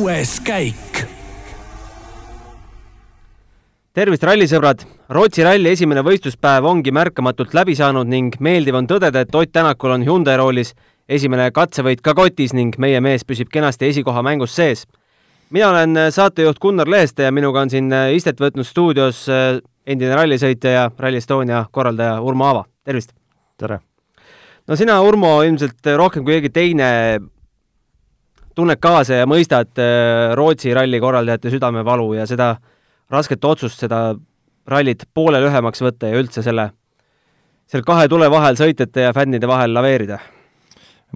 kuues käik. tervist, rallisõbrad! Rootsi ralli esimene võistluspäev ongi märkamatult läbi saanud ning meeldiv on tõdeda, et Ott Tänakul on Hyundai roolis esimene katsevõit ka kotis ning meie mees püsib kenasti esikoha mängus sees. mina olen saatejuht Gunnar Leheste ja minuga on siin istet võtnud stuudios äh, endine rallisõitja ja Rally Estonia korraldaja Urmo Aava, tervist! tere! no sina, Urmo, ilmselt rohkem kui keegi teine tunned kaasa ja mõistad äh, Rootsi ralli korraldajate südamevalu ja seda rasket otsust, seda rallit poole lühemaks võtta ja üldse selle, selle kahe tule vahel sõitjate ja fännide vahel laveerida?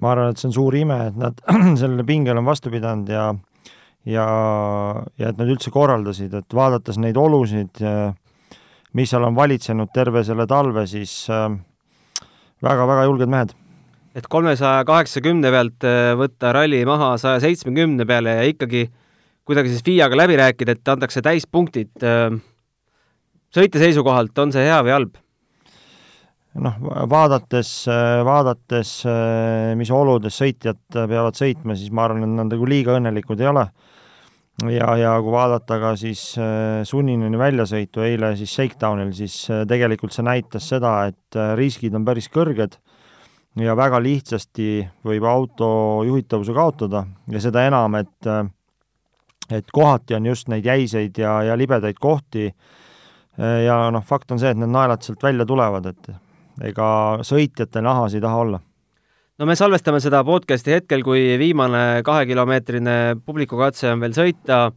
ma arvan, et see on suur ime, et nad sellele pingele on vastu pidanud ja ja, ja et nad üldse korraldasid, et vaadates neid olusid, mis seal on valitsenud terve selle talve, siis väga-väga äh, julged mehed. Et kolmesaja kaheksakümne pealt äh, võtta ralli maha saja seitsmekümne peale ja ikkagi kuidagi siis FIA-ga läbi rääkida, et antakse täispunktid äh, sõitja seisukohalt, on see hea või halb? noh, vaadates, vaadates, mis oludes sõitjad peavad sõitma, siis ma arvan, et nad nagu liiga õnnelikud ei ole. ja, ja kui vaadata ka siis sunnineni väljasõitu eile siis Shakedownil, siis tegelikult see näitas seda, et riskid on päris kõrged ja väga lihtsasti võib auto juhitavuse kaotada ja seda enam, et et kohati on just neid jäiseid ja, ja libedaid kohti ja noh, fakt on see, et need naelad sealt välja tulevad, et ega sõitjate nahas ei taha olla. no me salvestame seda podcasti hetkel, kui viimane kahekilomeetrine publikukatse on veel sõita,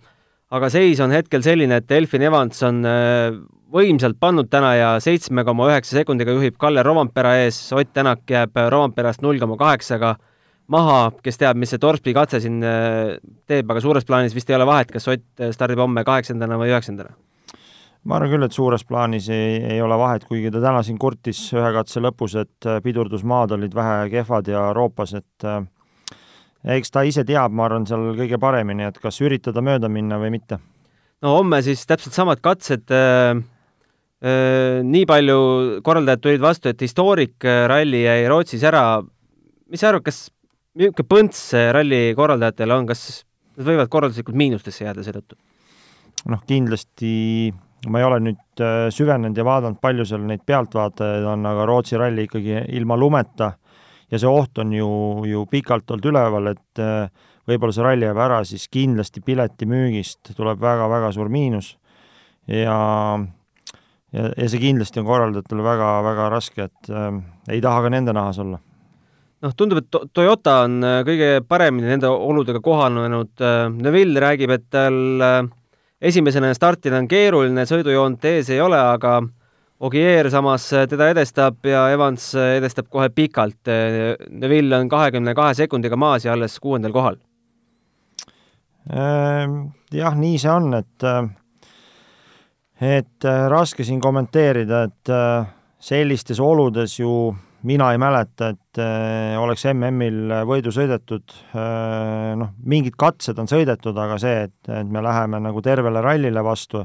aga seis on hetkel selline, et Elfin Evans on äh, võimsalt pannud täna ja seitsme koma üheksa sekundiga juhib Kalle Rovampera ees, Ott Tänak jääb Romamperast null koma kaheksaga maha, kes teab, mis see Torsby katse siin äh, teeb, aga suures plaanis vist ei ole vahet, kas Ott stardib homme kaheksandana või üheksandana? ma arvan küll, et suures plaanis ei, ei ole vahet, kuigi ta täna siin kurtis ühe katse lõpus, et äh, pidurdusmaad olid vähe kehvad ja roopas, et äh, eks ta ise teab, ma arvan, seal kõige paremini, et kas üritada mööda minna või mitte. no homme siis täpselt samad katsed äh,, äh, nii palju korraldajad tulid vastu, et Historic ralli jäi Rootsis ära, mis sa arvad, kas niisugune põnts ralli korraldajatel on, kas nad võivad korralduslikult miinustesse jääda seetõttu? noh, kindlasti ma ei ole nüüd äh, süvenenud ja vaadanud, palju seal neid pealtvaatajaid on, aga Rootsi ralli ikkagi ilma lumeta. Ja see oht on ju, ju pikalt olnud üleval, et äh, võib-olla see ralli jääb ära, siis kindlasti piletimüügist tuleb väga-väga suur miinus. Ja ja, ja see kindlasti on korraldajatele väga-väga raske, et äh, ei taha ka nende nahas olla noh, tundub, et Toyota on äh, kõige paremini nende oludega kohanenud. Äh, Neville räägib, et tal äh, esimesena startida on keeruline, sõidujoont ees ei ole, aga Ogier samas teda edestab ja Evans edestab kohe pikalt. Neville on kahekümne kahe sekundiga maas ja alles kuuendal kohal. Ehm, jah, nii see on, et et raske siin kommenteerida, et sellistes oludes ju mina ei mäleta, et äh, oleks MM-il võidu sõidetud. Äh,, noh, mingid katsed on sõidetud, aga see, et, et me läheme nagu tervele rallile vastu.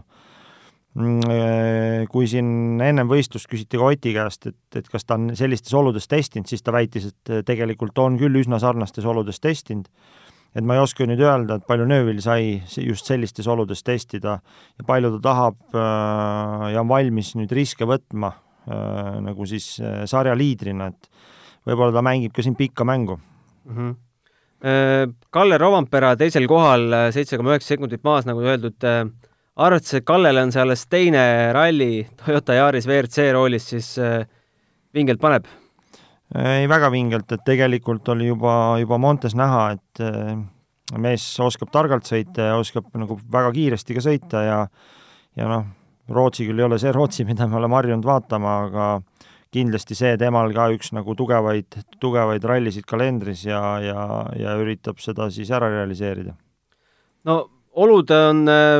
Mm, äh,, kui siin ennem võistlust küsiti ka Oti käest, et, et kas ta on sellistes oludes testinud, siis ta väitis, et tegelikult on küll üsna sarnastes oludes testinud, et ma ei oska nüüd öelda, et palju Neuvill sai just sellistes oludes testida ja palju ta tahab äh, ja on valmis nüüd riske võtma Äh, nagu siis äh, sarja liidrina, et võib-olla ta mängib ka siin pikka mängu mm. -hmm. Kalle Rovampera teisel kohal, seitse koma üheksa sekundit maas, nagu öeldud, arvates, et Kallele on see alles teine ralli Toyota Yaris WRC roolis, siis vingelt paneb? Ei, väga vingelt, et tegelikult oli juba, juba Montes näha, et mees oskab targalt sõita ja oskab nagu väga kiiresti ka sõita ja ja noh, Rootsi küll ei ole see Rootsi, mida me oleme harjunud vaatama, aga kindlasti see temal ka üks nagu tugevaid, tugevaid rallisid kalendris ja, ja, ja üritab seda siis ära realiseerida. no olud on äh,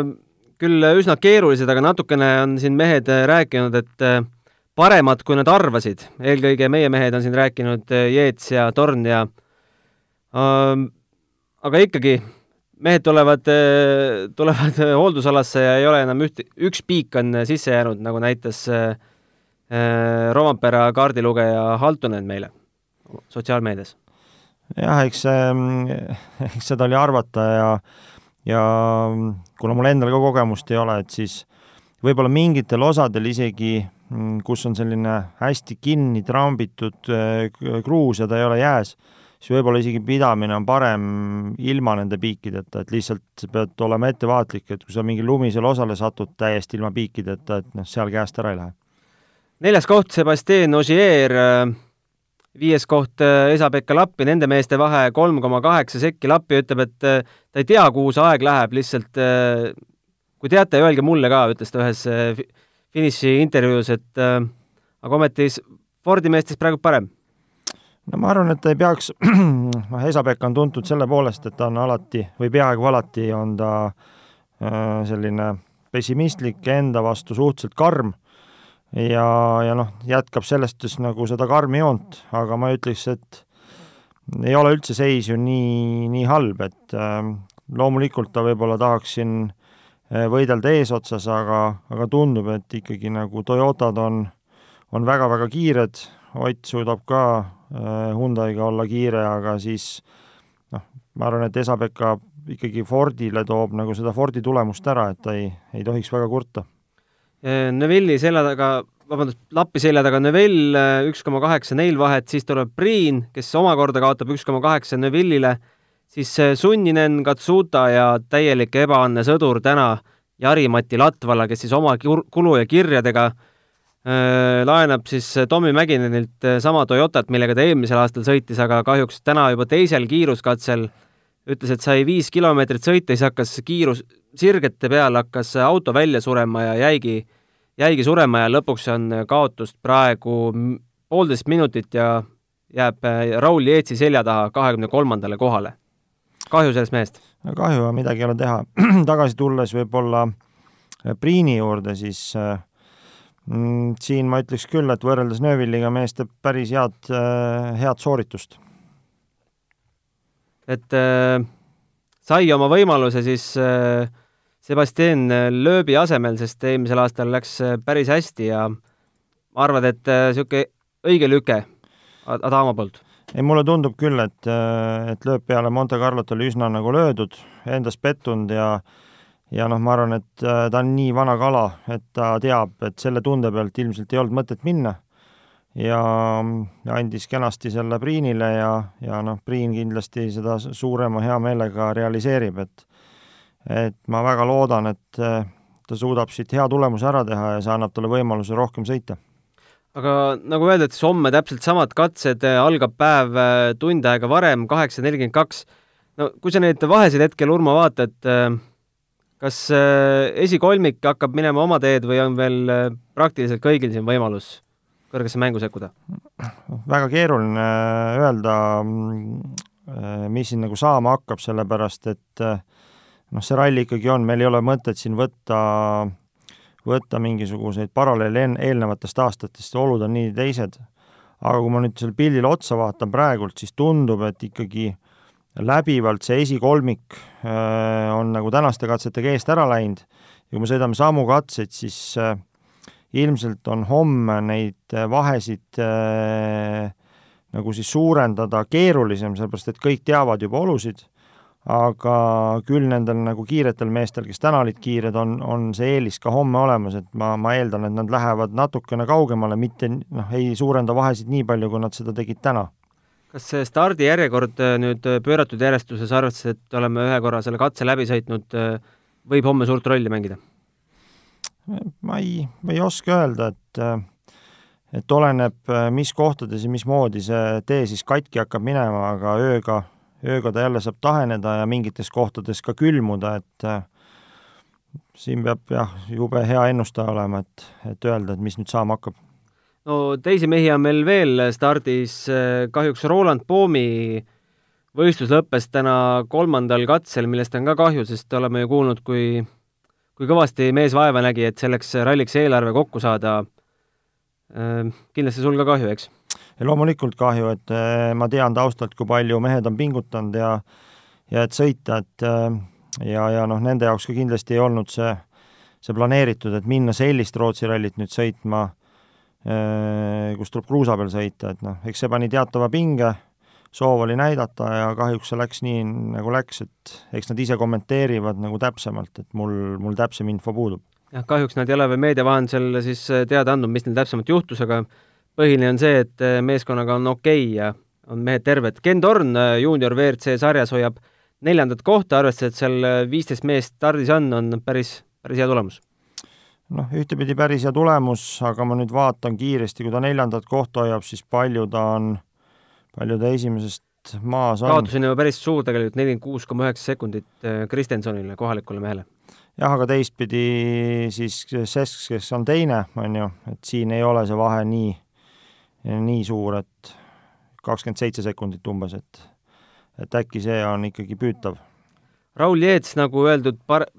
küll üsna keerulised, aga natukene on siin mehed äh, rääkinud, et äh, paremad, kui nad arvasid, eelkõige meie mehed on siin rääkinud, Jeets ja Torn ja ähm, aga ikkagi mehed tulevad, tulevad hooldusalasse ja ei ole enam üht, üks piik on sisse jäänud, nagu näitas äh, Rompera kaardilugeja Haltunen meile sotsiaalmeedias. jah, eks, eks seda oli arvata ja ja kuna mul endal ka kogemust ei ole, et siis võib-olla mingitel osadel isegi, mm, kus on selline hästi kinni trambitud kruus ja ta ei ole jääs, siis võib-olla isegi pidamine on parem ilma nende piikideta, et lihtsalt sa pead olema ettevaatlik, et kui sa mingi lumisele osale satud täiesti ilma piikideta, et noh, seal käest ära ei lähe. neljas koht, Sebastian Ogier, viies koht Esa-Pekka Lappi, nende meeste vahe kolm koma kaheksa sekki, Lappi ütleb, et ta ei tea, kuhu see aeg läheb, lihtsalt kui teate, öelge mulle ka, ütles ta ühes finiši intervjuus, et aga ometi Fordi meestest praegu parem. No ma arvan, et ei peaks, noh, Esa-Pekka on tuntud selle poolest, et ta on alati või peaaegu alati on ta äh, selline pessimistlik, enda vastu suhteliselt karm. Ja, ja noh, jätkab sellest just nagu seda karmi joont, aga ma ütleks, et ei ole üldse seis ju nii, nii halb, et äh, loomulikult ta võib-olla tahaks siin äh, võidelda eesotsas, aga, aga tundub, et ikkagi nagu Toyotad on, on väga-väga kiired, Ott suudab ka Äh, Hyundai'ga olla kiire, aga siis noh, ma arvan, et Esa-Pekka ikkagi Fordile toob nagu seda Fordi tulemust ära, et ta ei, ei tohiks väga kurta. Äh, Neville'i selja taga, vabandust, Lappi selja taga Neville üks koma kaheksa neil vahet, siis tuleb Priin, kes omakorda kaotab üks koma kaheksa Neville'ile, siis Sunninen, Katsuta ja täielik ebaõnne sõdur täna Jari-Mati Latvala, kes siis oma kulu ja kirjadega äh, Äh, laenab siis äh, Tommy Mäkinenilt äh, sama Toyotat, millega ta eelmisel aastal sõitis, aga kahjuks täna juba teisel kiiruskatsel ütles, et sai viis kilomeetrit sõita, siis hakkas kiirus, sirgete peal hakkas auto välja surema ja jäigi, jäigi surema ja lõpuks on kaotust praegu poolteist minutit ja jääb Raul Jeetsi selja taha kahekümne kolmandale kohale. Kahju sellest mehest. kahju, midagi ei ole teha. tagasi tulles võib-olla Priini juurde, siis äh, Mm, siin ma ütleks küll, et võrreldes Neuvilliga mees teeb päris head, äh, head sooritust. et äh, sai oma võimaluse siis äh, Sebastian Lööbi asemel, sest eelmisel aastal läks äh, päris hästi ja arvad, et niisugune äh, õige lüke Adama poolt? Ei, mulle tundub küll, et, äh, et lööb peale Monte Carlot oli üsna nagu löödud, endas pettunud ja ja noh, ma arvan, et äh, ta on nii vana kala, et ta teab, et selle tunde pealt ilmselt ei olnud mõtet minna ja, ja andis kenasti selle Priinile ja, ja noh, Priin kindlasti seda suurema heameelega realiseerib, et et ma väga loodan, et äh, ta suudab siit hea tulemuse ära teha ja see annab talle võimaluse rohkem sõita. Aga nagu öeldud, siis homme täpselt samad katsed, äh, algab päev tund aega varem, kaheksa nelikümmend kaks. no kui sa neid vahesid hetkel, Urmo, vaatad äh,, kas äh, esikolmik hakkab minema oma teed või on veel äh, praktiliselt kõigil siin võimalus kõrgesse mängu sekkuda? väga keeruline äh, öelda, mis siin nagu saama hakkab, sellepärast et noh, see ralli ikkagi on, meil ei ole mõtet siin võtta, võtta mingisuguseid paralleele eelnevatest aastatest, olud on nii teised. aga kui ma nüüd sellele pildile otsa vaatan praegult, siis tundub, et ikkagi läbivalt see esikolmik äh, on nagu tänaste katsetega eest ära läinud ja kui me sõidame samu katseid, siis äh, ilmselt on homme neid äh, vahesid nagu siis suurendada keerulisem, sellepärast et kõik teavad juba olusid, aga küll nendel nagu kiiretel meestel, kes täna olid kiired, on, on see eelis ka homme olemas, et ma, ma eeldan, et nad lähevad natukene kaugemale, mitte noh, ei suurenda vahesid nii palju, kui nad seda tegid täna kas see stardijärjekord äh, nüüd äh, pööratud järjestuses, arvestades, et oleme ühe korra selle katse läbi sõitnud, äh, võib homme suurt rolli mängida? ma ei, ma ei oska öelda, et et oleneb, mis kohtades ja mismoodi see tee siis katki hakkab minema, aga ööga, ööga ta jälle saab taheneda ja mingites kohtades ka külmuda, et siin peab jah, jube hea ennustaja olema, et, et öelda, et mis nüüd saama hakkab no teisi mehi on meil veel stardis, kahjuks Roland Poomi võistlus lõppes täna kolmandal katsel, millest on ka kahju, sest oleme ju kuulnud, kui kui kõvasti mees vaeva nägi, et selleks ralliks eelarve kokku saada. Kindlasti sul ka kahju, eks? Loomulikult kahju, et eh, ma tean taustalt, kui palju mehed on pingutanud ja ja et sõita, et eh, ja, ja noh, nende jaoks ka kindlasti ei olnud see, see planeeritud, et minna sellist Rootsi rallit nüüd sõitma Äh, kus tuleb kruusa peal sõita, et noh, eks see pani teatava pinge, soov oli näidata ja kahjuks see läks nii, nagu läks, et eks nad ise kommenteerivad nagu täpsemalt, et mul, mul täpsem info puudub. jah, kahjuks nad ei ole veel meedia vahendusel siis teada andnud, mis neil täpsemalt juhtus, aga põhiline on see, et äh, meeskonnaga on okei okay ja on mehed terved. Ken Torn äh, juunior WRC sarjas hoiab neljandat kohta, arvestades, et seal viisteist meest stardis on, on päris, päris hea tulemus noh, ühtepidi päris hea tulemus, aga ma nüüd vaatan kiiresti, kui ta neljandat kohta hoiab, siis palju ta on, palju ta esimesest maas on. kaotus on ju päris suur tegelikult, nelikümmend kuus koma üheksa sekundit äh, Kristensonile, kohalikule mehele. jah, aga teistpidi siis Sesk, kes on teine, on ju, et siin ei ole see vahe nii, nii suur, et kakskümmend seitse sekundit umbes, et et äkki see on ikkagi püütav. Raul Jeets, nagu öeldud, par-,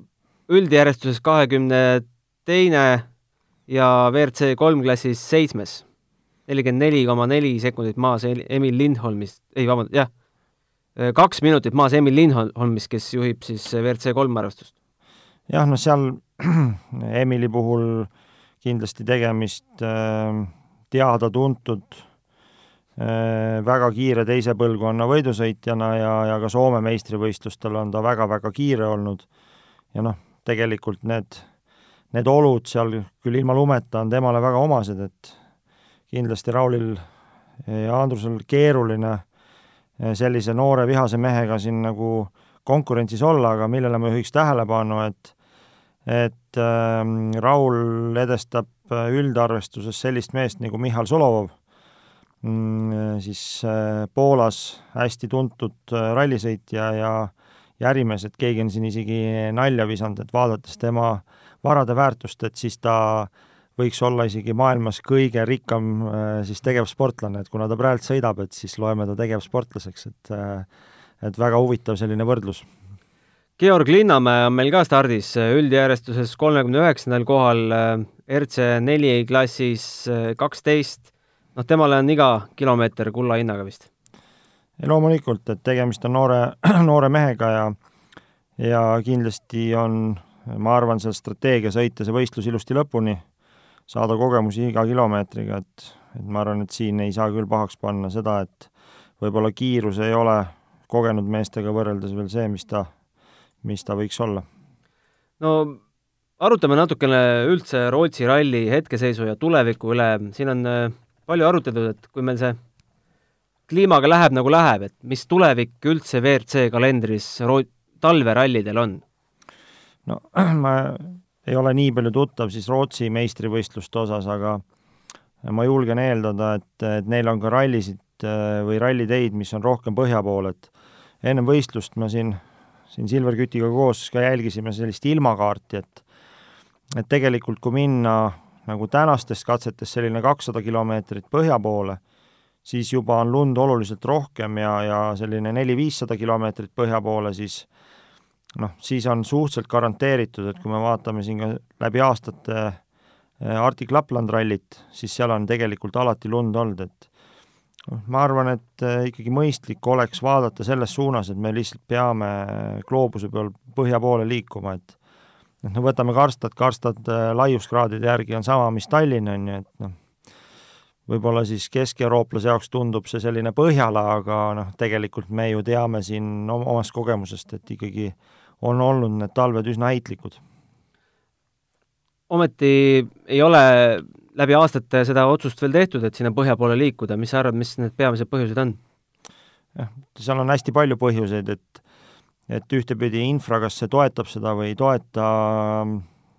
üldjärjestuses kahekümne teine ja WRC kolm klassis seitsmes, nelikümmend neli koma neli sekundit maas Emil Lindholmist, ei vabandust, jah, kaks minutit maas Emil Lindholmist, kes juhib siis WRC kolm arvestust. jah, no seal Emili puhul kindlasti tegemist äh, teada-tuntud äh, väga kiire teise põlvkonna võidusõitjana ja, ja ka Soome meistrivõistlustel on ta väga-väga kiire olnud. ja noh, tegelikult need need olud seal küll ilma lumeta on temale väga omased, et kindlasti Raulil ja Andrusel keeruline sellise noore vihase mehega siin nagu konkurentsis olla, aga millele ma juhiks tähelepanu, et et äh, Raul edestab üldarvestuses sellist meest nagu Mihhail Solovov mm,, siis äh, Poolas hästi tuntud äh, rallisõitja ja ja ärimees, et keegi on siin isegi nalja visanud, et vaadates tema äh, varade väärtust, et siis ta võiks olla isegi maailmas kõige rikkam äh, siis tegevsportlane, et kuna ta praegu sõidab, et siis loeme ta tegevsportlaseks, et äh, et väga huvitav selline võrdlus. Georg Linnamäe on meil ka stardis üldjärjestuses kolmekümne üheksandal kohal, RC neli klassis kaksteist, noh, temale on iga kilomeeter kulla hinnaga vist? loomulikult, et tegemist on noore, noore mehega ja ja kindlasti on ma arvan, seal strateegia sõita see võistlus ilusti lõpuni, saada kogemusi iga kilomeetriga, et, et ma arvan, et siin ei saa küll pahaks panna seda, et võib-olla kiirus ei ole kogenud meestega võrreldes veel see, mis ta, mis ta võiks olla. no arutame natukene üldse Rootsi ralli hetkeseisu ja tuleviku üle, siin on äh, palju arutatud, et kui meil see kliimaga läheb nagu läheb, et mis tulevik üldse WRC kalendris ro-, talverallidel on? No ma ei ole nii palju tuttav siis Rootsi meistrivõistluste osas, aga ma julgen eeldada, et, et neil on ka rallisid äh, või ralliteid, mis on rohkem põhja pool, et ennem võistlust ma siin, siin Silver Kütiga koos ka jälgisime sellist ilmakaarti, et et tegelikult kui minna nagu tänastest katsetest selline kakssada kilomeetrit põhja poole, siis juba on lund oluliselt rohkem ja, ja selline neli-viissada kilomeetrit põhja poole, siis noh, siis on suhteliselt garanteeritud, et kui me vaatame siin ka läbi aastate äh, Arctic Lapland rallit, siis seal on tegelikult alati lund olnud, et noh, ma arvan, et äh, ikkagi mõistlik oleks vaadata selles suunas, et me lihtsalt peame gloobuse peal põhja poole liikuma, et noh, no võtame Karstad, Karstad äh, laiuskraadide järgi on sama, mis Tallinn, on ju, et noh, võib-olla siis keskeurooplase jaoks tundub see selline Põhjala, aga noh, tegelikult me ju teame siin omast kogemusest, et ikkagi on olnud need talved üsna heitlikud. ometi ei ole läbi aastate seda otsust veel tehtud, et sinna põhja poole liikuda, mis sa arvad, mis need peamised põhjused on? jah, seal on hästi palju põhjuseid, et et ühtepidi infra, kas see toetab seda või ei toeta,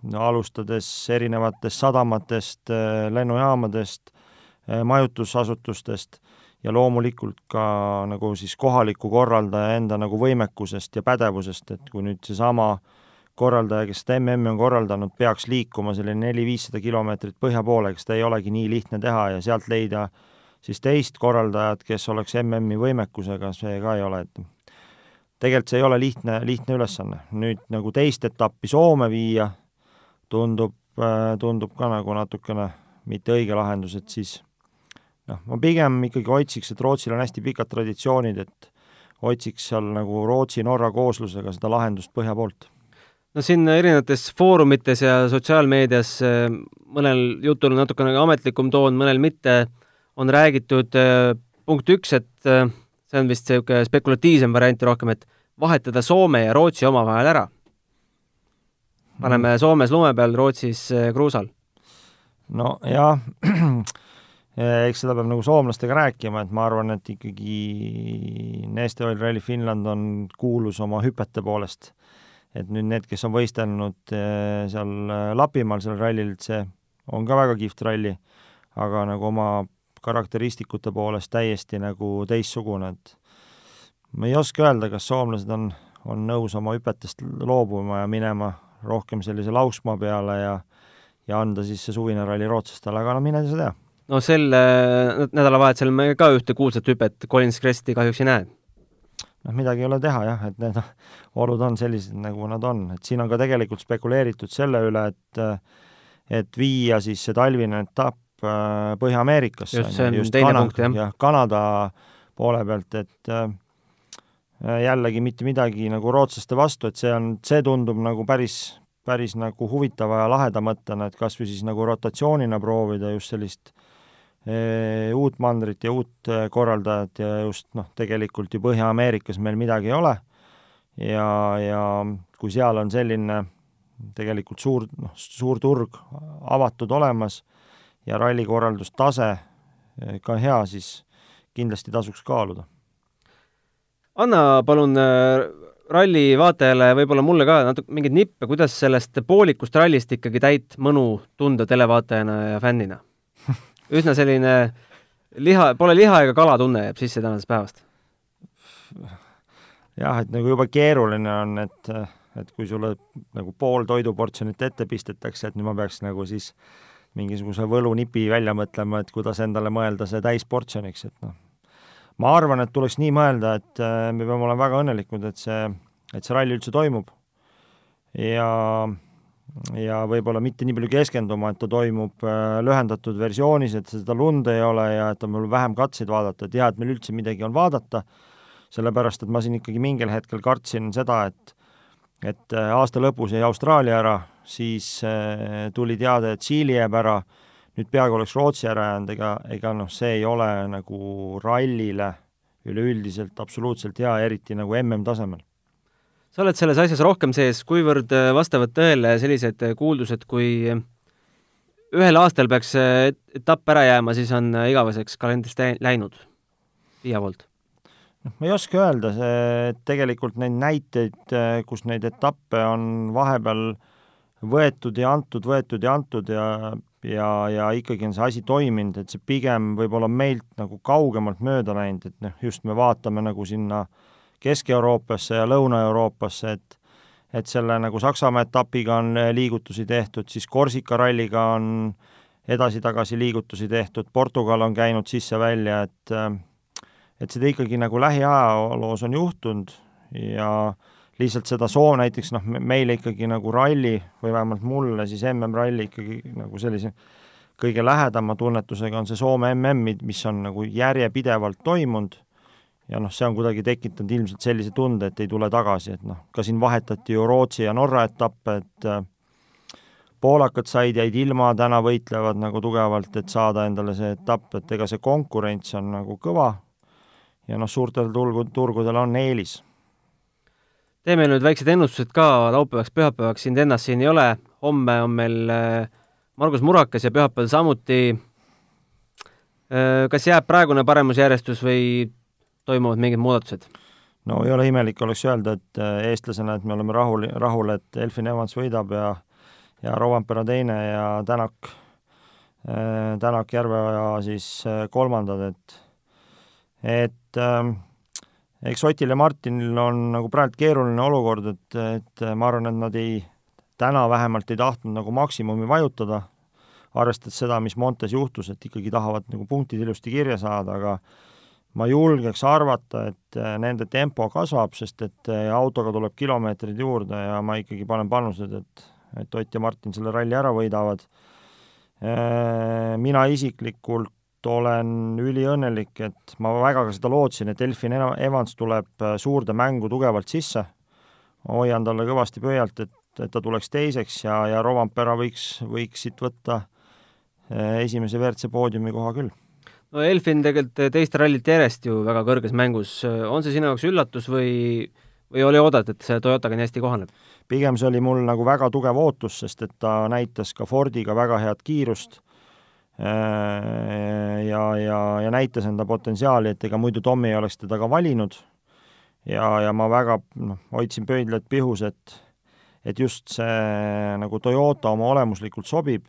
no alustades erinevatest sadamatest, lennujaamadest, majutusasutustest ja loomulikult ka nagu siis kohaliku korraldaja enda nagu võimekusest ja pädevusest, et kui nüüd seesama korraldaja, kes seda MM-i on korraldanud, peaks liikuma selline neli-viissada kilomeetrit põhja poole, eks seda ei olegi nii lihtne teha ja sealt leida siis teist korraldajat, kes oleks MM-i võimekusega, see ka ei ole, et tegelikult see ei ole lihtne, lihtne ülesanne. nüüd nagu teist etappi Soome viia, tundub, tundub ka nagu natukene mitte õige lahendus, et siis noh, ma pigem ikkagi otsiks, et Rootsil on hästi pikad traditsioonid, et otsiks seal nagu Rootsi-Norra kooslusega seda lahendust põhja poolt. No siin erinevates foorumites ja sotsiaalmeedias eh, mõnel jutul natukene ametlikum toon, mõnel mitte, on räägitud eh, punkt üks, et eh, see on vist niisugune spekulatiivsem variant rohkem, et vahetada Soome ja Rootsi omavahel ära. paneme mm. Soomes lume peal, Rootsis kruusal. no jah eks seda peab nagu soomlastega rääkima, et ma arvan, et ikkagi Neste Oil Rally Finland on kuulus oma hüpete poolest. Et nüüd need, kes on võistelnud äh, seal Lapimaal sellel rallil, et see on ka väga kihvt ralli, aga nagu oma karakteristikute poolest täiesti nagu teistsugune, et ma ei oska öelda, kas soomlased on, on nõus oma hüpetest loobuma ja minema rohkem sellise lauksmaa peale ja ja anda siis see suvine ralli rootslastele, aga no mine sa tea. no sel äh, nädalavahetusel me ka ühte kuulsat hüpet Collins Cresti kahjuks ei näe. Noh, midagi ei ole teha jah, et need olud on sellised, nagu nad on, et siin on ka tegelikult spekuleeritud selle üle, et et viia siis see talvine etapp äh, Põhja-Ameerikasse. just, see on just teine Kana punkt, jah. jah, Kanada poole pealt, et äh, Äh, jällegi mitte midagi nagu rootslaste vastu, et see on, see tundub nagu päris, päris nagu huvitava ja laheda mõttena, et kas või siis nagu rotatsioonina proovida just sellist e, uut mandrit ja uut äh, korraldajat ja just noh, tegelikult ju Põhja-Ameerikas meil midagi ei ole ja, ja kui seal on selline tegelikult suur, noh, suur turg avatud olemas ja rallikorraldustase ka hea, siis kindlasti tasuks kaaluda anna palun äh, ralli vaatajale, võib-olla mulle ka natuke mingeid nippe, kuidas sellest poolikust rallist ikkagi täit mõnu tunda televaatajana ja fännina? Üsna selline liha, pole liha ega kala tunne jääb sisse tänasest päevast. jah, et nagu juba keeruline on, et, et kui sulle nagu pool toiduportsjonit ette pistetakse, et nüüd ma peaks nagu siis mingisuguse võlunipi välja mõtlema, et kuidas endale mõelda see täisportsjoniks, et noh, ma arvan, et tuleks nii mõelda, et äh, me peame olema väga õnnelikud, et see, et see ralli üldse toimub ja, ja võib-olla mitte nii palju keskenduma, et ta toimub äh, lühendatud versioonis, et seda lund ei ole ja et on meil vähem katseid vaadata, et hea, et meil üldse midagi on vaadata, sellepärast et ma siin ikkagi mingil hetkel kartsin seda, et et äh, aasta lõpus jäi Austraalia ära, siis tuli teade, et Siili jääb ära nüüd peaaegu oleks Rootsi ära jäänud, ega, ega noh, see ei ole nagu rallile üleüldiselt absoluutselt hea, eriti nagu MM-tasemel. Sa oled selles asjas rohkem sees, kuivõrd äh, vastavad tõele sellised äh, kuuldused, kui ühel aastal peaks etapp ära jääma, siis on äh, igaveseks kalendrist läinud FIA poolt? noh, ma ei oska öelda, see, tegelikult neid näiteid, kus neid etappe on vahepeal võetud ja antud, võetud ja antud ja ja, ja ikkagi on see asi toiminud, et see pigem võib-olla meilt nagu kaugemalt mööda läinud, et noh, just me vaatame nagu sinna Kesk-Euroopasse ja Lõuna-Euroopasse, et et selle nagu Saksamaa etapiga on liigutusi tehtud, siis Korsika ralliga on edasi-tagasi liigutusi tehtud, Portugal on käinud sisse-välja, et et seda ikkagi nagu lähiajaloos on juhtunud ja lihtsalt seda soo-, näiteks noh, meile ikkagi nagu ralli või vähemalt mulle siis MM-ralli ikkagi nagu sellise kõige lähedama tunnetusega on see Soome MM, mis on nagu järjepidevalt toimunud ja noh, see on kuidagi tekitanud ilmselt sellise tunde, et ei tule tagasi, et noh, ka siin vahetati ju Rootsi ja Norra etappe, et äh, poolakad said, jäid ilma, täna võitlevad nagu tugevalt, et saada endale see etapp, et ega see konkurents on nagu kõva. Ja noh, suurtel turgu, turgudel on eelis. Teeme nüüd väiksed ennustused ka laupäevaks, pühapäevaks, sind ennast siin ei ole, homme on meil äh, Margus Murakas ja pühapäeval samuti. Äh, kas jääb praegune paremusjärjestus või toimuvad mingid muudatused? no ei ole imelik oleks öelda, et äh, eestlasena, et me oleme rahul, rahul, et Elfin Evans võidab ja ja Rovanpera teine ja Tänak, Tänak Järveoja siis kolmandad, et et ähm, eks Otil ja Martinil on nagu praegu keeruline olukord, et, et ma arvan, et nad ei, täna vähemalt ei tahtnud nagu maksimumi vajutada, arvestades seda, mis Montes juhtus, et ikkagi tahavad nagu punktid ilusti kirja saada, aga ma julgeks arvata, et nende tempo kasvab, sest et autoga tuleb kilomeetreid juurde ja ma ikkagi panen panused, et, et Ott ja Martin selle ralli ära võidavad. Mina isiklikult olen üliõnnelik, et ma väga ka seda lootsin, et Elfin Evans tuleb äh, suurde mängu tugevalt sisse. hoian talle kõvasti pöialt, et, et ta tuleks teiseks ja, ja Rovampera võiks, võiks siit võtta äh, esimese WRC poodiumi koha küll. No Elfin tegelikult teist rallit järjest ju väga kõrges mängus, on see sinu jaoks üllatus või, või oli oodata, et see Toyotaga nii hästi kohaneb? pigem see oli mul nagu väga tugev ootus, sest et ta näitas ka Fordiga väga head kiirust äh, ja, ja, ja näitas enda potentsiaali, et ega muidu Tommy ei oleks teda ka valinud. ja, ja ma väga noh, hoidsin pöidlad pihus, et et just see nagu Toyota oma olemuslikult sobib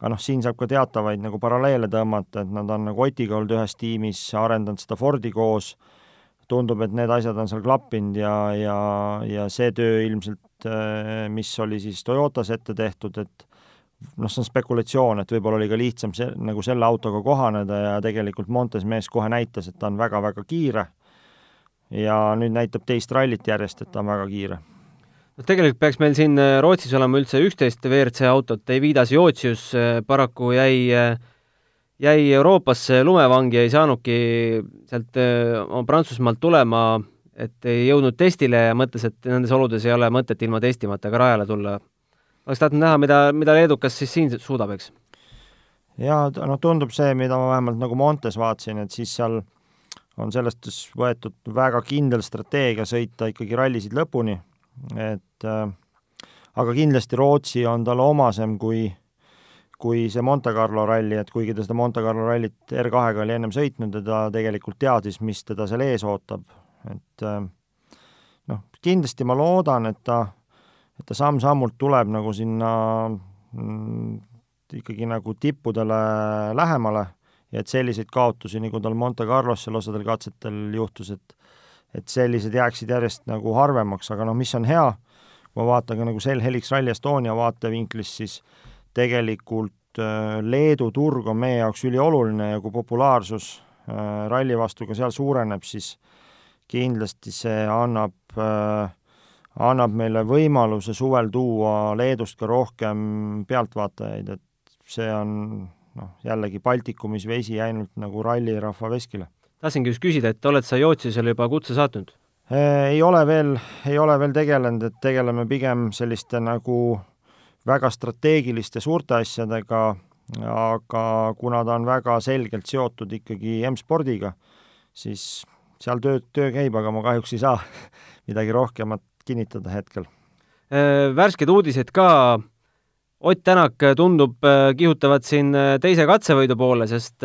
aga noh, siin saab ka teatavaid nagu paralleele tõmmata, et nad on nagu Otiga olnud ühes tiimis, arendanud seda Fordi koos, tundub, et need asjad on seal klappinud ja, ja, ja see töö ilmselt, äh, mis oli siis Toyotas ette tehtud, et noh, see on spekulatsioon, et võib-olla oli ka lihtsam see, nagu selle autoga kohaneda ja tegelikult Montes mees kohe näitas, et ta on väga-väga kiire. Ja nüüd näitab teist rallit järjest, et ta on väga kiire noh, tegelikult peaks meil siin äh, Rootsis olema üldse üksteist WRC autot, Eividas Jootsius äh, paraku jäi, äh, jäi Euroopasse lumevangi, ei saanudki sealt Prantsusmaalt tulema, et ei jõudnud testile ja mõtles, et nendes oludes ei ole mõtet ilma testimata ka rajale tulla. oleks tahtnud näha, mida, mida leedukas siis siin suudab, eks? jaa, noh, tundub see, mida ma vähemalt nagu Montes vaatasin, et siis seal on sellest võetud väga kindel strateegia sõita ikkagi rallisid lõpuni et äh, aga kindlasti Rootsi on talle omasem kui, kui see Monte Carlo ralli, et kuigi ta seda Monte Carlo rallit R2-ga oli ennem sõitnud ja ta tegelikult teadis, mis teda seal ees ootab, et äh, noh, kindlasti ma loodan, et ta, et ta samm-sammult tuleb nagu sinna mm, ikkagi nagu tippudele lähemale ja et selliseid kaotusi, nagu tal Monte Carlos seal osadel katsetel juhtus, et et sellised jääksid järjest nagu harvemaks, aga noh, mis on hea, kui ma vaatan ka nagu sel Helix Rally Estonia vaatevinklist, siis tegelikult äh, Leedu turg on meie jaoks ülioluline ja kui populaarsus äh, ralli vastu ka seal suureneb, siis kindlasti see annab äh, annab meile võimaluse suvel tuua Leedust ka rohkem pealtvaatajaid, et see on noh, jällegi Baltikumis vesi ainult nagu rallirahva veskile tahtsingi just küsida, et oled sa Jootsisele juba kutse saatnud? Äh, ei ole veel, ei ole veel tegelenud, et tegeleme pigem selliste nagu väga strateegiliste suurte asjadega, aga kuna ta on väga selgelt seotud ikkagi M-spordiga, siis seal töö, töö käib, aga ma kahjuks ei saa midagi rohkemat kinnitada hetkel. Äh, värsked uudised ka, Ott Tänak tundub äh, kihutavat siin teise katsevõidu poole, sest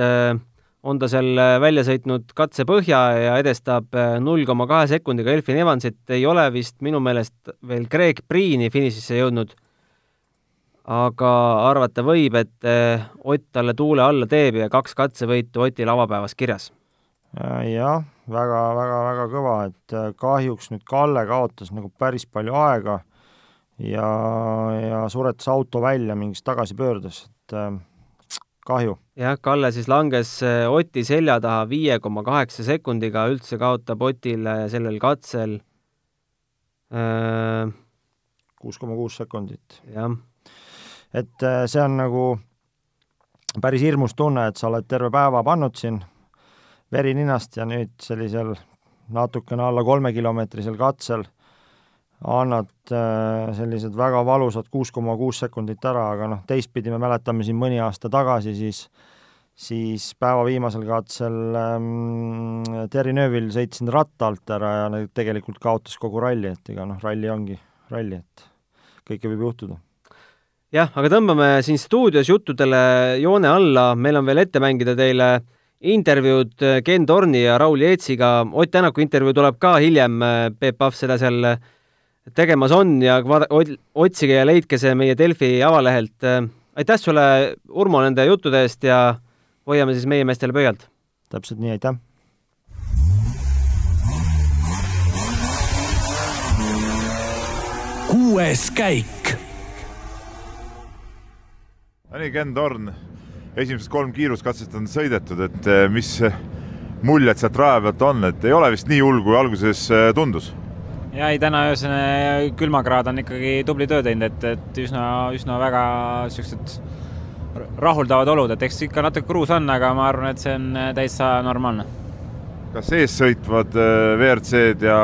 on ta seal äh, välja sõitnud katse põhja ja edestab äh, null koma kahe sekundiga Elfin Evansit, ei ole vist minu meelest veel Greg Priini finišisse jõudnud, aga arvata võib, et äh, Ott talle tuule alla teeb ja kaks katsevõitu Otil avapäevas kirjas. jah, väga, väga, väga kõva, et kahjuks nüüd Kalle kaotas nagu päris palju aega ja, ja suretas auto välja mingis tagasipöördes, et kahju. jah, Kalle siis langes äh, Oti selja taha viie koma kaheksa sekundiga, üldse kaotab Otile sellel katsel äh, kuus koma kuus sekundit. jah. et äh, see on nagu päris hirmus tunne, et sa oled terve päeva pannud siin veri ninast ja nüüd sellisel natukene alla kolmekilomeetrisel katsel annad äh, sellised väga valusad kuus koma kuus sekundit ära, aga noh, teistpidi me mäletame siin mõni aasta tagasi, siis siis päeva viimasel katsel ähm, Terry Neuvill sõitsin ratta alt ära ja tegelikult kaotas kogu ralli, et ega noh, ralli ongi ralli, et kõike võib juhtuda. jah, aga tõmbame siin stuudios juttudele joone alla, meil on veel ette mängida teile intervjuud Ken Torni ja Raul Jeetsiga, Ott Tänaku intervjuu tuleb ka hiljem, Peep Pahv seda seal äh, tegemas on ja otsige ja leidke see meie Delfi avalehelt. aitäh sulle, Urmo, nende juttude eest ja hoiame siis meie meestele pöialt. täpselt nii, aitäh! kuues käik. nii, Ken Torn, esimesed kolm kiiruskatset on sõidetud, et eh, mis muljed sealt raja pealt on, et ei ole vist nii hull, kui alguses eh, tundus ja ei, täna öösene külmakraad on ikkagi tubli töö teinud, et, et üsna, üsna väga niisugused rahuldavad olud, et eks ikka natuke kruus on, aga ma arvan, et see on täitsa normaalne. kas ees sõitvad äh, WRC-d ja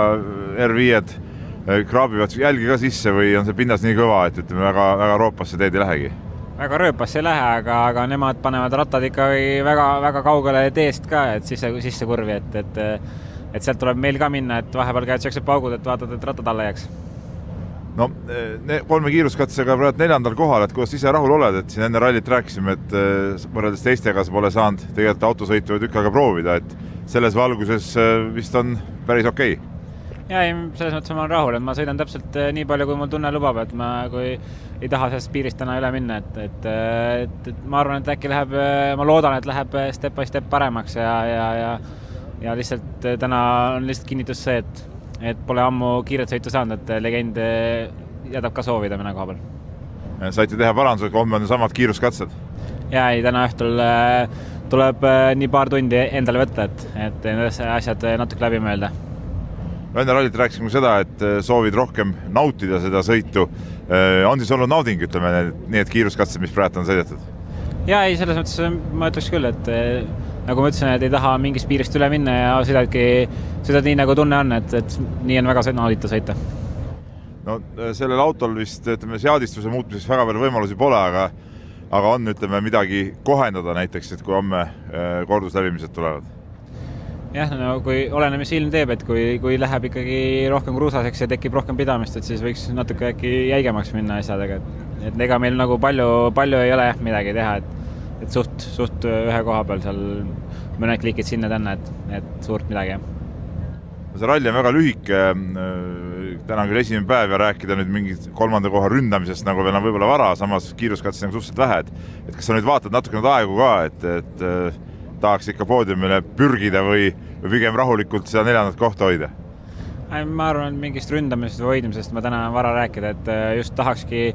R5-d äh, kraabivad jälgi ka sisse või on see pinnas nii kõva, et ütleme, väga, väga roopasse teed ei lähegi? väga rööpasse ei lähe, aga, aga nemad panevad rattad ikkagi väga-väga kaugele teest ka, et sisse, sisse kurvi, et, et et sealt tuleb meil ka minna, et vahepeal käivad siuksed paugud, et vaatad, et rattad alla jääks. No kolme kiiruskatsega praegu neljandal kohal, et kuidas ise rahul oled, et siin enne rallit rääkisime, et eh, võrreldes teistega sa pole saanud tegelikult autosõitu tükk aega proovida, et selles valguses eh, vist on päris okei. Okay ja ei, selles mõttes ma olen rahul, et ma sõidan täpselt eh, nii palju, kui mul tunne lubab, et ma, kui ei taha sellest piirist täna üle minna, et, et, et, et ma arvan, et äkki läheb, ma loodan, et läheb step by step paremaks ja, ja, ja ja lihtsalt täna on lihtsalt kinnitus see, et, et pole ammu kiiret sõitu saanud, et legend jätab ka soovida mõne koha peal. saite teha paranduse, homme on samad kiiruskatsed? ja ei, täna õhtul tuleb nii paar tundi endale võtta, et, et need asjad natuke läbi mõelda enne rallit rääkisime seda, et soovid rohkem nautida seda sõitu. On siis olnud nauding, ütleme need kiiruskatsed, mis praegu on sõidetud? ja ei, selles mõttes ma ütleks küll, et nagu ma ütlesin, et ei taha mingist piirist üle minna ja sõidadki, sõidad nii, nagu tunne on, et, et nii on väga nauditav sõita. no sellel autol vist ütleme, seadistuse muutmiseks väga palju võimalusi pole, aga aga on, ütleme midagi kohendada näiteks, et kui homme kordusläbimised tulevad jah, no kui, oleneb, mis ilm teeb, et kui, kui läheb ikkagi rohkem kruusaseks ja tekib rohkem pidamist, et siis võiks natuke äkki jäigemaks minna asjadega, et et ega meil nagu palju, palju ei ole jah midagi teha, et et suht, suht ühe koha peal seal mõned klikid sinna-tänna, et, et suurt midagi, jah see ralli on väga lühike, täna on küll esimene päev ja rääkida nüüd mingi kolmanda koha ründamisest nagu veel on võib-olla vara, samas kiiruskatseid on suhteliselt vähe, et et kas sa nüüd vaatad natuke neid aegu ka, et, et tahaks ikka poodiumile pürgida või, või pigem rahulikult seda neljandat kohta hoida? ma arvan, et mingist ründamisest või hoidmisest ma täna vara rääkida, et äh, just tahakski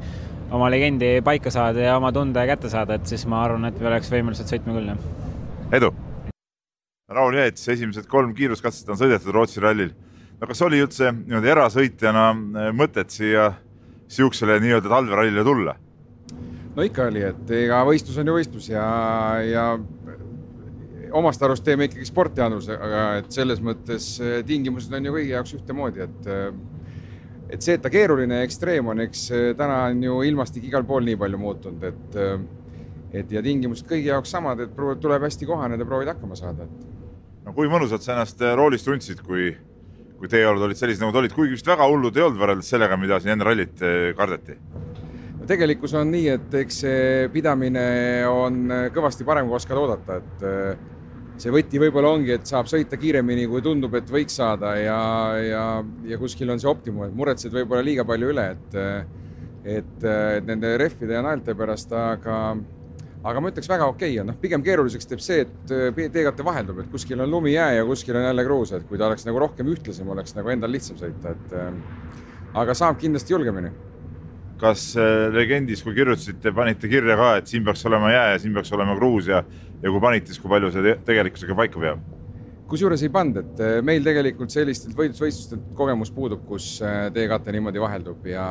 oma legendi paika saada ja oma tunde kätte saada, et siis ma arvan, et me oleks võimelised sõitma küll, jah. edu! Raul Jeets, esimesed kolm kiiruskatset on sõidetud Rootsi rallil. no kas oli üldse niimoodi erasõitjana äh, mõtet siia niisugusele nii-öelda talverallile tulla? no ikka oli, et ega võistlus on ju võistlus ja, ja omast arust teeme ikkagi sporti, Andrus, aga et selles mõttes eh, tingimused on ju kõigi jaoks ühtemoodi, et eh, et see, et ta keeruline ja ekstreem on, eks eh, täna on ju ilmastik igal pool nii palju muutunud, et et ja tingimused kõigi jaoks samad, et tuleb hästi kohaneda, proovida hakkama saada, et no kui mõnusalt sa ennast roolis tundsid, kui, kui teeolud olid sellised, nagu ta olid, kuigi vist väga hullud ei olnud võrreldes sellega, mida siin enne rallit kardeti? tegelikkus on nii, et eks see pidamine on kõvasti parem, kui oskad oodata, et see võti võib-olla ongi, et saab sõita kiiremini, kui tundub, et võiks saada ja, ja, ja kuskil on see optimum, et muretsed võib-olla liiga palju üle, et et, et nende rehvide ja naelte pärast, aga aga ma ütleks väga okei okay on, noh, pigem keeruliseks teeb see, et teekatte vaheldub, et kuskil on lumijää ja kuskil on jälle kruus, et kui ta oleks nagu rohkem ühtlasem, oleks nagu endal lihtsam sõita, et aga saab kindlasti julgemini. Kas äh, legendis, kui kirjutasite, panite kirja ka, et siin peaks olema jää ja siin peaks olema kruus ja, ja kui panite, siis kui palju see tegelikkusega paika peab? kusjuures ei pannud, et äh, meil tegelikult sellistelt võidusvõistlustelt kogemus puudub, kus äh, teekate niimoodi vaheldub ja,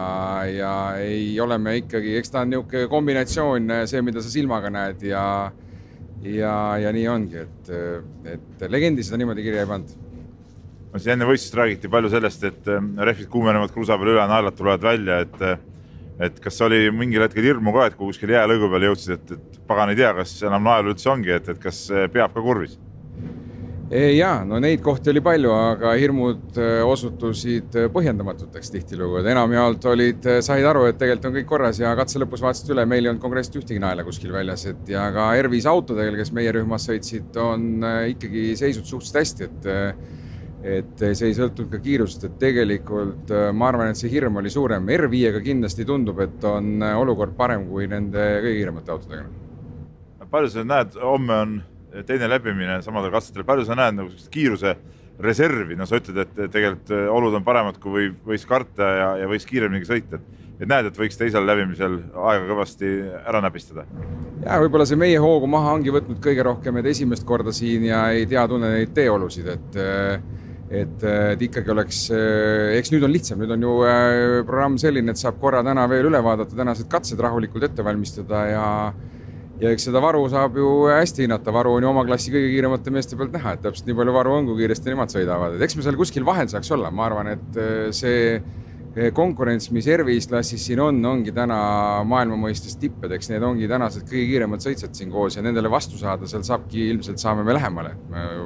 ja ei ole me ikkagi, eks ta on niisugune kombinatsioon, see, mida sa silmaga näed ja ja, ja nii ongi, et, et legendi seda niimoodi kirja ei pannud no siin enne võistlust räägiti palju sellest, et rehvid kuumenevad kruusa peal üle, naelad tulevad välja, et et kas oli mingil hetkel hirmu ka, et kui kuskil jäälõigu peale jõudsid, et, et pagan ei tea, kas enam naelu üldse ongi, et, et kas peab ka kurvis? jaa, no neid kohti oli palju, aga hirmud äh, osutusid äh, põhjendamatuteks tihtilugu, et enamjaolt olid, äh, said aru, et tegelikult on kõik korras ja katse lõpus vaatasid üle, meil ei olnud konkreetselt ühtegi naela kuskil väljas, et ja ka Ervis autodel, kes meie rühmas sõitsid, on ikkagi seisud suhteliselt hästi, et et see ei sõltunud ka kiirusest, et tegelikult äh, ma arvan, et see hirm oli suurem. R5-ga kindlasti tundub, et on äh, olukord parem kui nende kõige kiiremate autodega. palju sa näed, homme on teine läbimine samadel katsetel, palju sa näed nagu sellist kiiruse reservi, no sa ütled, et tegelikult äh, olud on paremad, kui võib, võis karta ja, ja võis kiiremini sõita, et et näed, et võiks teisel läbimisel aega kõvasti ära näpistada? ja võib-olla see meie hoogu maha ongi võtnud kõige rohkem, et esimest korda siin ja ei tea, tunne neid teeolusid, et et, et ikkagi oleks, eks nüüd on lihtsam, nüüd on ju äh, programm selline, et saab korra täna veel üle vaadata, tänased katsed rahulikult ette valmistada ja ja eks seda varu saab ju hästi hinnata, varu on ju oma klassi kõige kiiremate meeste pealt näha, et täpselt nii palju varu on, kui kiiresti nemad sõidavad, et eks me seal kuskil vahel saaks olla, ma arvan, et äh, see konkurents, mis R5-klassis siin on, ongi täna maailma mõistes tippedeks, need ongi tänased kõige kiiremad sõitjad siin koos ja nendele vastu saada, seal saabki, ilmselt saame me lähemale.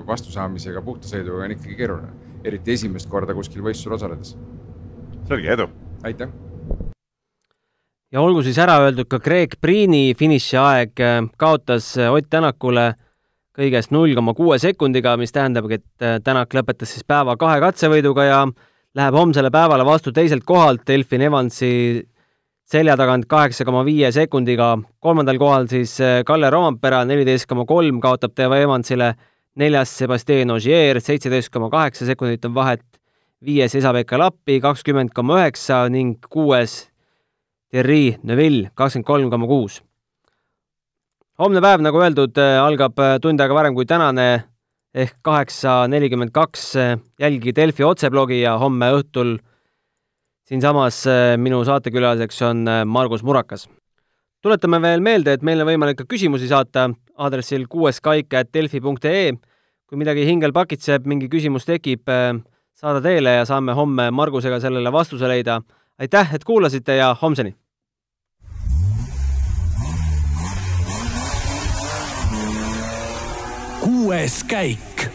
vastu saamisega puhta sõiduga on ikkagi keeruline, eriti esimest korda kuskil võistlusel osaledes. selge, edu! aitäh! ja olgu siis ära öeldud ka Greg Priini finišiaeg kaotas Ott Tänakule kõigest null koma kuue sekundiga, mis tähendabki, et Tänak lõpetas siis päeva kahe katsevõiduga ja läheb homsele päevale vastu teiselt kohalt Delfin Evansi selja tagant kaheksa koma viie sekundiga. kolmandal kohal siis äh, Kalle Rompera, neliteist koma kolm kaotab Teo Evansile, neljas Sebastian Ogier, seitseteist koma kaheksa sekundit on vahet, viies Esa-Pekka Lappi, kakskümmend koma üheksa ning kuues Thierry Neuville, kakskümmend kolm koma kuus. homne päev, nagu öeldud, äh, algab äh, tund aega varem kui tänane ehk kaheksa nelikümmend kaks jälgige Delfi otseblogi ja homme õhtul siinsamas äh, minu saatekülaliseks on äh, Margus Murakas. tuletame veel meelde, et meil on võimalik ka küsimusi saata aadressil kuueskaik.delfi.ee. kui midagi hingel pakitseb, mingi küsimus tekib, saada teele ja saame homme Margusega sellele vastuse leida. aitäh, et kuulasite ja homseni! Kuues käik